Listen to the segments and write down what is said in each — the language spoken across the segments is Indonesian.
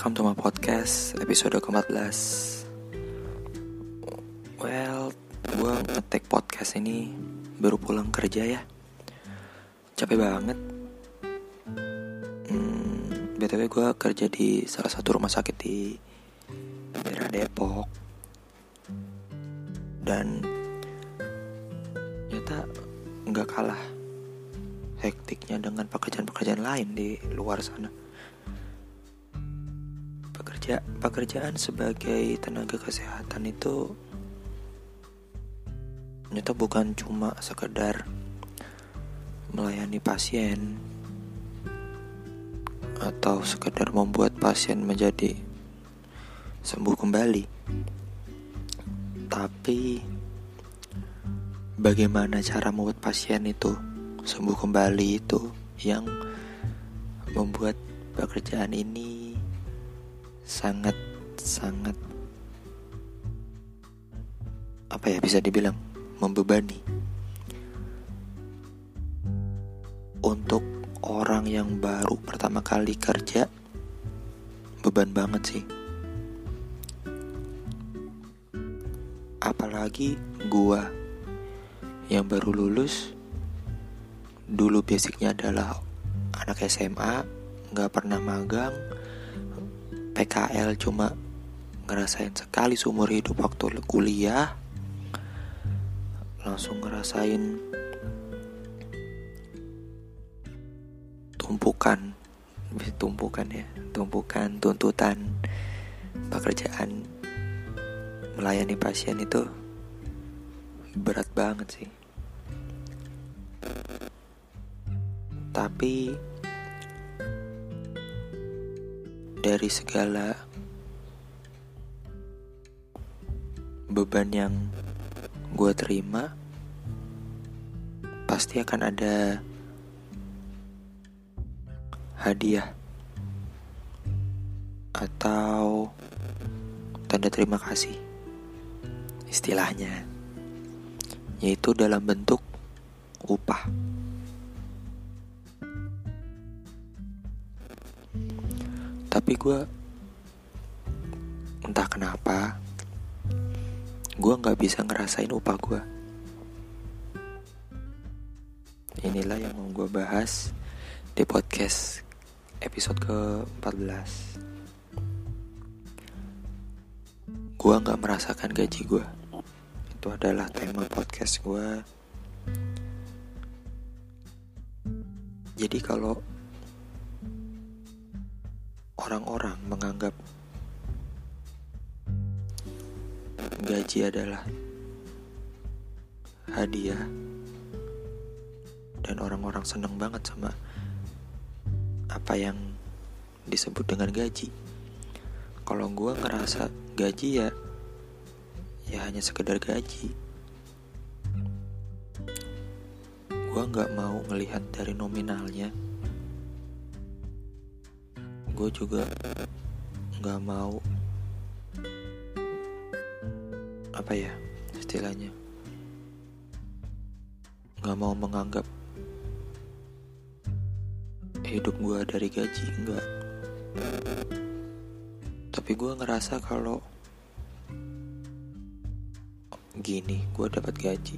welcome to my podcast episode ke-14. Well, gue ngetek podcast ini baru pulang kerja ya. Capek banget. Hmm, BTW gue kerja di salah satu rumah sakit di daerah Depok. Dan nyata nggak kalah hektiknya dengan pekerjaan-pekerjaan lain di luar sana pekerja pekerjaan sebagai tenaga kesehatan itu ternyata bukan cuma sekedar melayani pasien atau sekedar membuat pasien menjadi sembuh kembali. Tapi bagaimana cara membuat pasien itu sembuh kembali itu yang membuat pekerjaan ini sangat sangat apa ya bisa dibilang membebani untuk orang yang baru pertama kali kerja beban banget sih. Apalagi gua yang baru lulus dulu basicnya adalah anak SMA nggak pernah magang PKL cuma ngerasain sekali seumur hidup waktu kuliah. Langsung ngerasain tumpukan tumpukan ya tumpukan tuntutan pekerjaan melayani pasien itu berat banget sih. Tapi dari segala beban yang gue terima pasti akan ada hadiah atau tanda terima kasih istilahnya yaitu dalam bentuk upah tapi gue entah kenapa gue nggak bisa ngerasain upah gue inilah yang mau gue bahas di podcast episode ke 14 gue nggak merasakan gaji gue itu adalah tema podcast gue jadi kalau orang-orang menganggap gaji adalah hadiah dan orang-orang seneng banget sama apa yang disebut dengan gaji. Kalau gue ngerasa gaji ya, ya hanya sekedar gaji. Gue nggak mau ngelihat dari nominalnya gue juga nggak mau apa ya istilahnya nggak mau menganggap hidup gue dari gaji enggak tapi gue ngerasa kalau gini gue dapat gaji.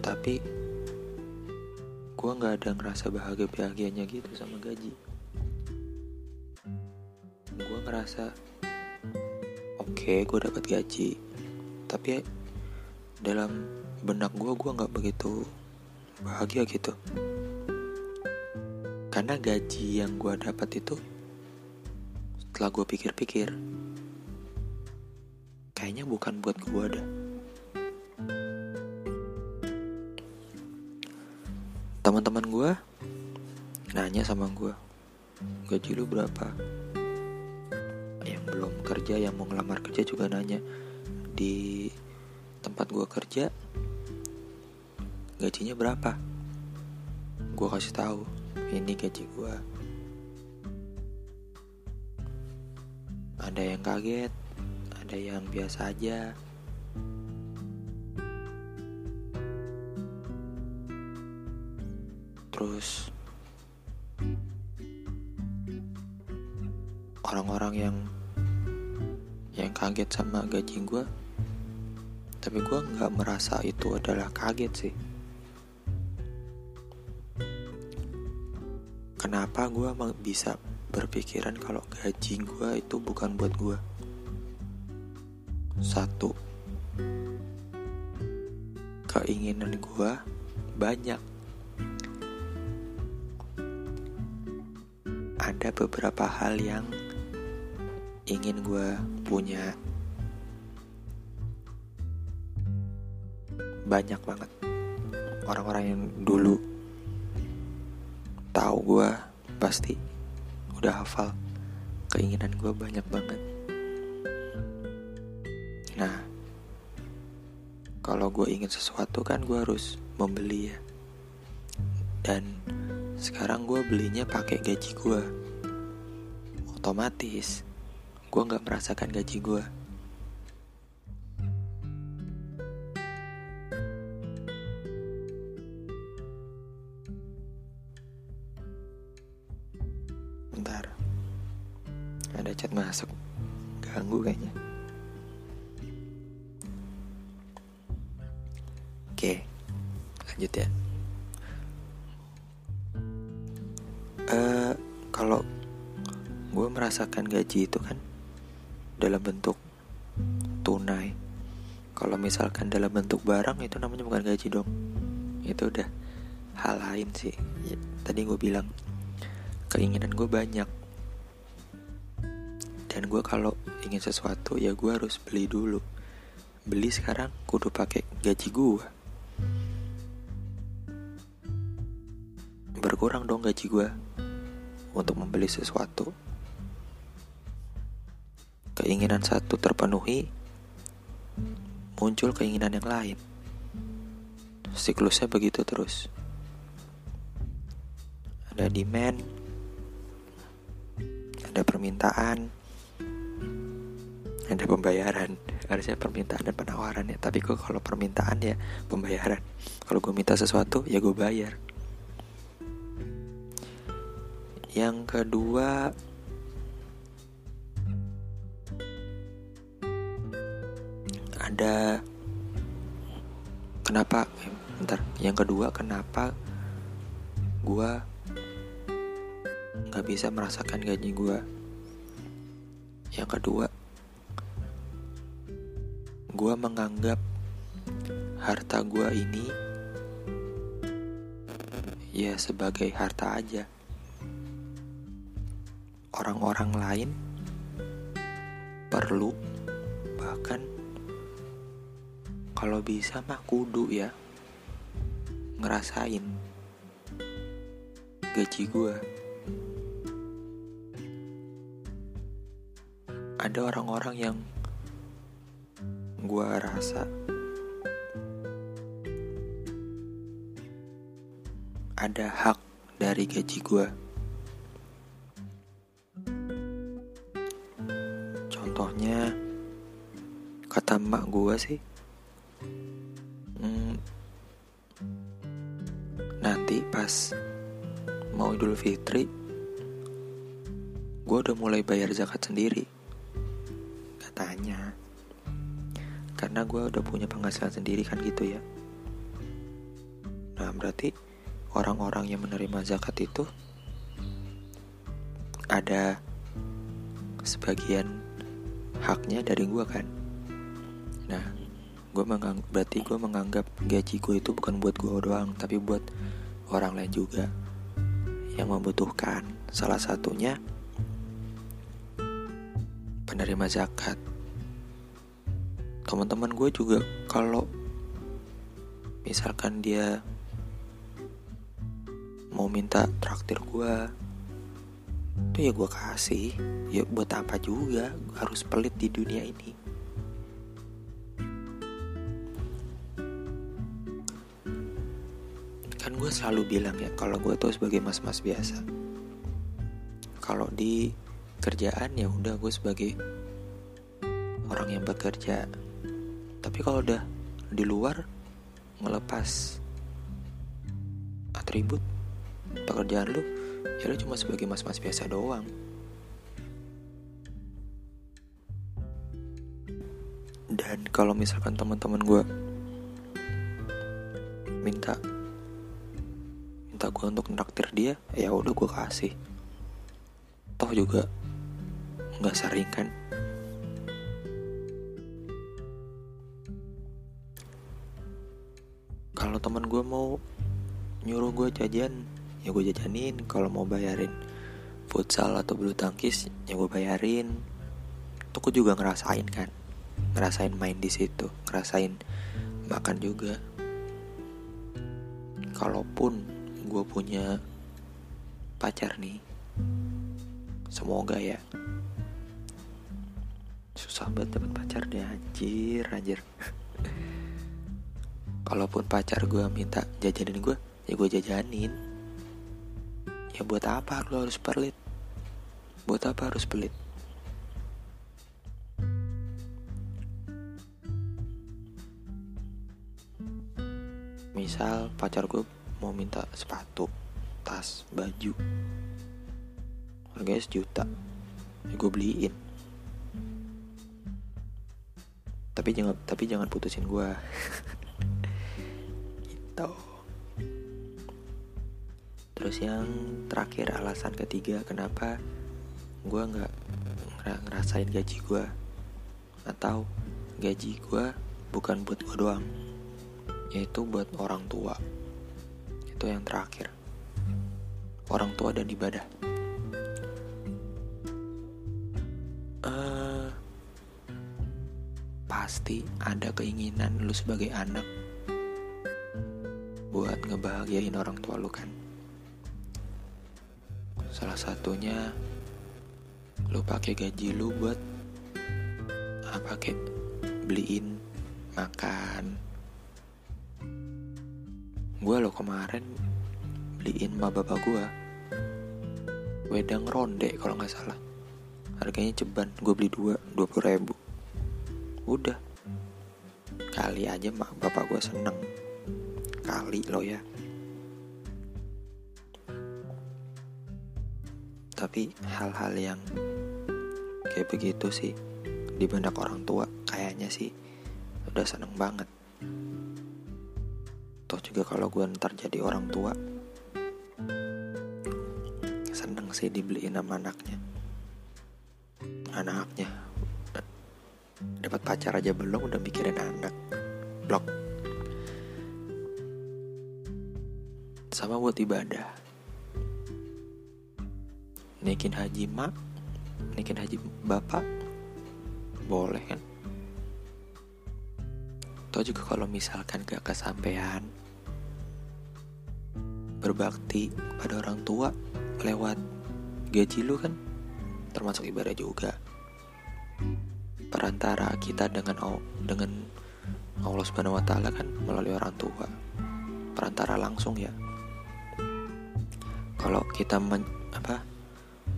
Tapi gue nggak ada ngerasa bahagia bahagianya gitu sama gaji ngerasa oke okay, gue dapat gaji. Tapi dalam benak gue gue nggak begitu bahagia gitu. Karena gaji yang gue dapat itu setelah gue pikir-pikir kayaknya bukan buat gue dah. Teman-teman gue nanya sama gue gaji lu berapa kerja yang mau ngelamar kerja juga nanya. Di tempat gue kerja gajinya berapa? Gue kasih tahu ini gaji gue ada yang kaget ada yang biasa aja. Terus orang-orang yang yang kaget sama gaji gue tapi gue nggak merasa itu adalah kaget sih. Kenapa gue bisa berpikiran kalau gaji gue itu bukan buat gue satu keinginan gue banyak. Ada beberapa hal yang ingin gue punya. Banyak banget. Orang-orang yang dulu tahu gue pasti udah hafal. Keinginan gue banyak banget. Nah kalau gue ingin sesuatu kan gue harus membeli ya. Dan sekarang gue belinya pakai gaji gue otomatis gue nggak merasakan gaji gue bentar. Ada chat masuk. Ganggu kayaknya. Oke lanjut ya. Uh, kalau gue merasakan gaji itu kan dalam bentuk tunai. Kalau misalkan dalam bentuk barang itu namanya bukan gaji dong. Itu udah hal lain sih. Ya, tadi gue bilang keinginan gue banyak. Dan gue kalau ingin sesuatu ya gue harus beli dulu. Beli sekarang kudu pakai gaji gue berkurang dong gaji gue untuk membeli sesuatu keinginan satu terpenuhi muncul keinginan yang lain. Siklusnya begitu terus. Ada demand ada permintaan ada pembayaran. Harusnya permintaan dan penawaran ya. Tapi kok kalau permintaan ya pembayaran. Kalau gue minta sesuatu ya gue bayar. Yang kedua ada kenapa bentar yang kedua kenapa gue gak bisa merasakan gaji gue. Yang kedua, gue menganggap harta gue ini ya sebagai harta aja. Orang-orang lain perlu bahkan kalau bisa mah kudu ya ngerasain gaji gue. ada orang-orang yang gue rasa ada hak dari gaji gue. Contohnya, kata emak gue sih, pas mau Idul Fitri, gue udah mulai bayar zakat sendiri katanya. Karena gue udah punya penghasilan sendiri kan gitu ya. Nah berarti orang-orang yang menerima zakat itu ada sebagian haknya dari gue kan. Nah gue menganggap berarti gue menganggap gaji gue itu bukan buat gue doang tapi buat orang lain juga yang membutuhkan. Salah satunya penerima zakat. Teman-teman gue juga kalau misalkan dia mau minta traktir gue itu ya gue kasih. Ya buat apa juga? Harus pelit di dunia ini gue selalu bilang ya kalau gue tuh sebagai mas-mas biasa. Kalau di kerjaan ya udah gue sebagai orang yang bekerja. Tapi kalau udah di luar melepas atribut pekerjaan lu ya lu cuma sebagai mas-mas biasa doang. Dan kalau misalkan teman-teman gue minta minta gue untuk nraktir dia ya udah gue kasih. Toh juga nggak sering kan? Kalau teman gue mau nyuruh gue jajan ya gue jajanin. Kalau mau bayarin futsal atau bulu tangkis ya gue bayarin. Tuh gue juga ngerasain kan? Ngerasain main di situ ngerasain makan juga. Kalaupun gue punya pacar nih. Semoga ya. Susah banget dapet pacar deh anjir anjir. Kalaupun pacar gue minta jajanin gue ya gue jajanin. Ya buat apa lo harus pelit? Buat apa harus pelit? Misal pacar gue mau minta sepatu tas baju. Harganya sejuta. Ya gue beliin. Tapi jangan tapi jangan putusin gue gitu. Terus yang terakhir alasan ketiga kenapa gue nggak ngerasain gaji gue atau gaji gue bukan buat gue doang yaitu buat orang tua itu yang terakhir. Orang tua dan ibadah. Uh, pasti ada keinginan lu sebagai anak buat ngebahagiain orang tua lu kan? Salah satunya lu pakai gaji lu buat apa kayak beliin makan gue lo kemarin beliin ma bapak gue wedang ronde kalau nggak salah. Harganya ceban gue beli dua dua puluh ribu. Udah. Kali aja mak bapak gue seneng. Kali lo ya. Tapi hal-hal yang kayak begitu sih di benak orang tua kayaknya sih udah seneng banget juga kalau gue ntar jadi orang tua. Seneng sih dibeliin sama anaknya. Anaknya. Dapat pacar aja belum udah mikirin anak. Blok. Sama buat ibadah. Naikin haji mak naikin haji bapak. Boleh kan? Atau juga kalau misalkan gak kesampaian berbakti pada orang tua lewat gaji lu kan? Termasuk ibadah juga. Perantara kita dengan dengan Allah Subhanahu wa taala kan melalui orang tua. Perantara langsung ya. Kalau kita men, apa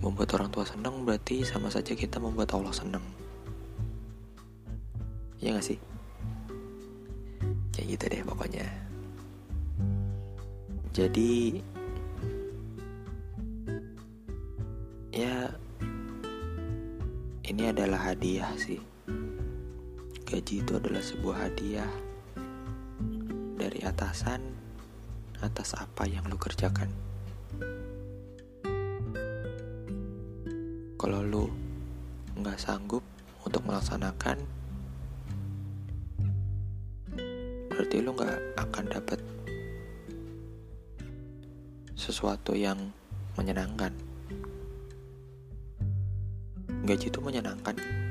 membuat orang tua senang berarti sama saja kita membuat Allah senang. Ya gak sih? Kayak gitu deh pokoknya jadi ya ini adalah hadiah sih. Gaji itu adalah sebuah hadiah dari atasan atas apa yang lu kerjakan. Kalau lu nggak sanggup untuk melaksanakan berarti lu nggak akan dapat sesuatu yang menyenangkan. Gaji itu menyenangkan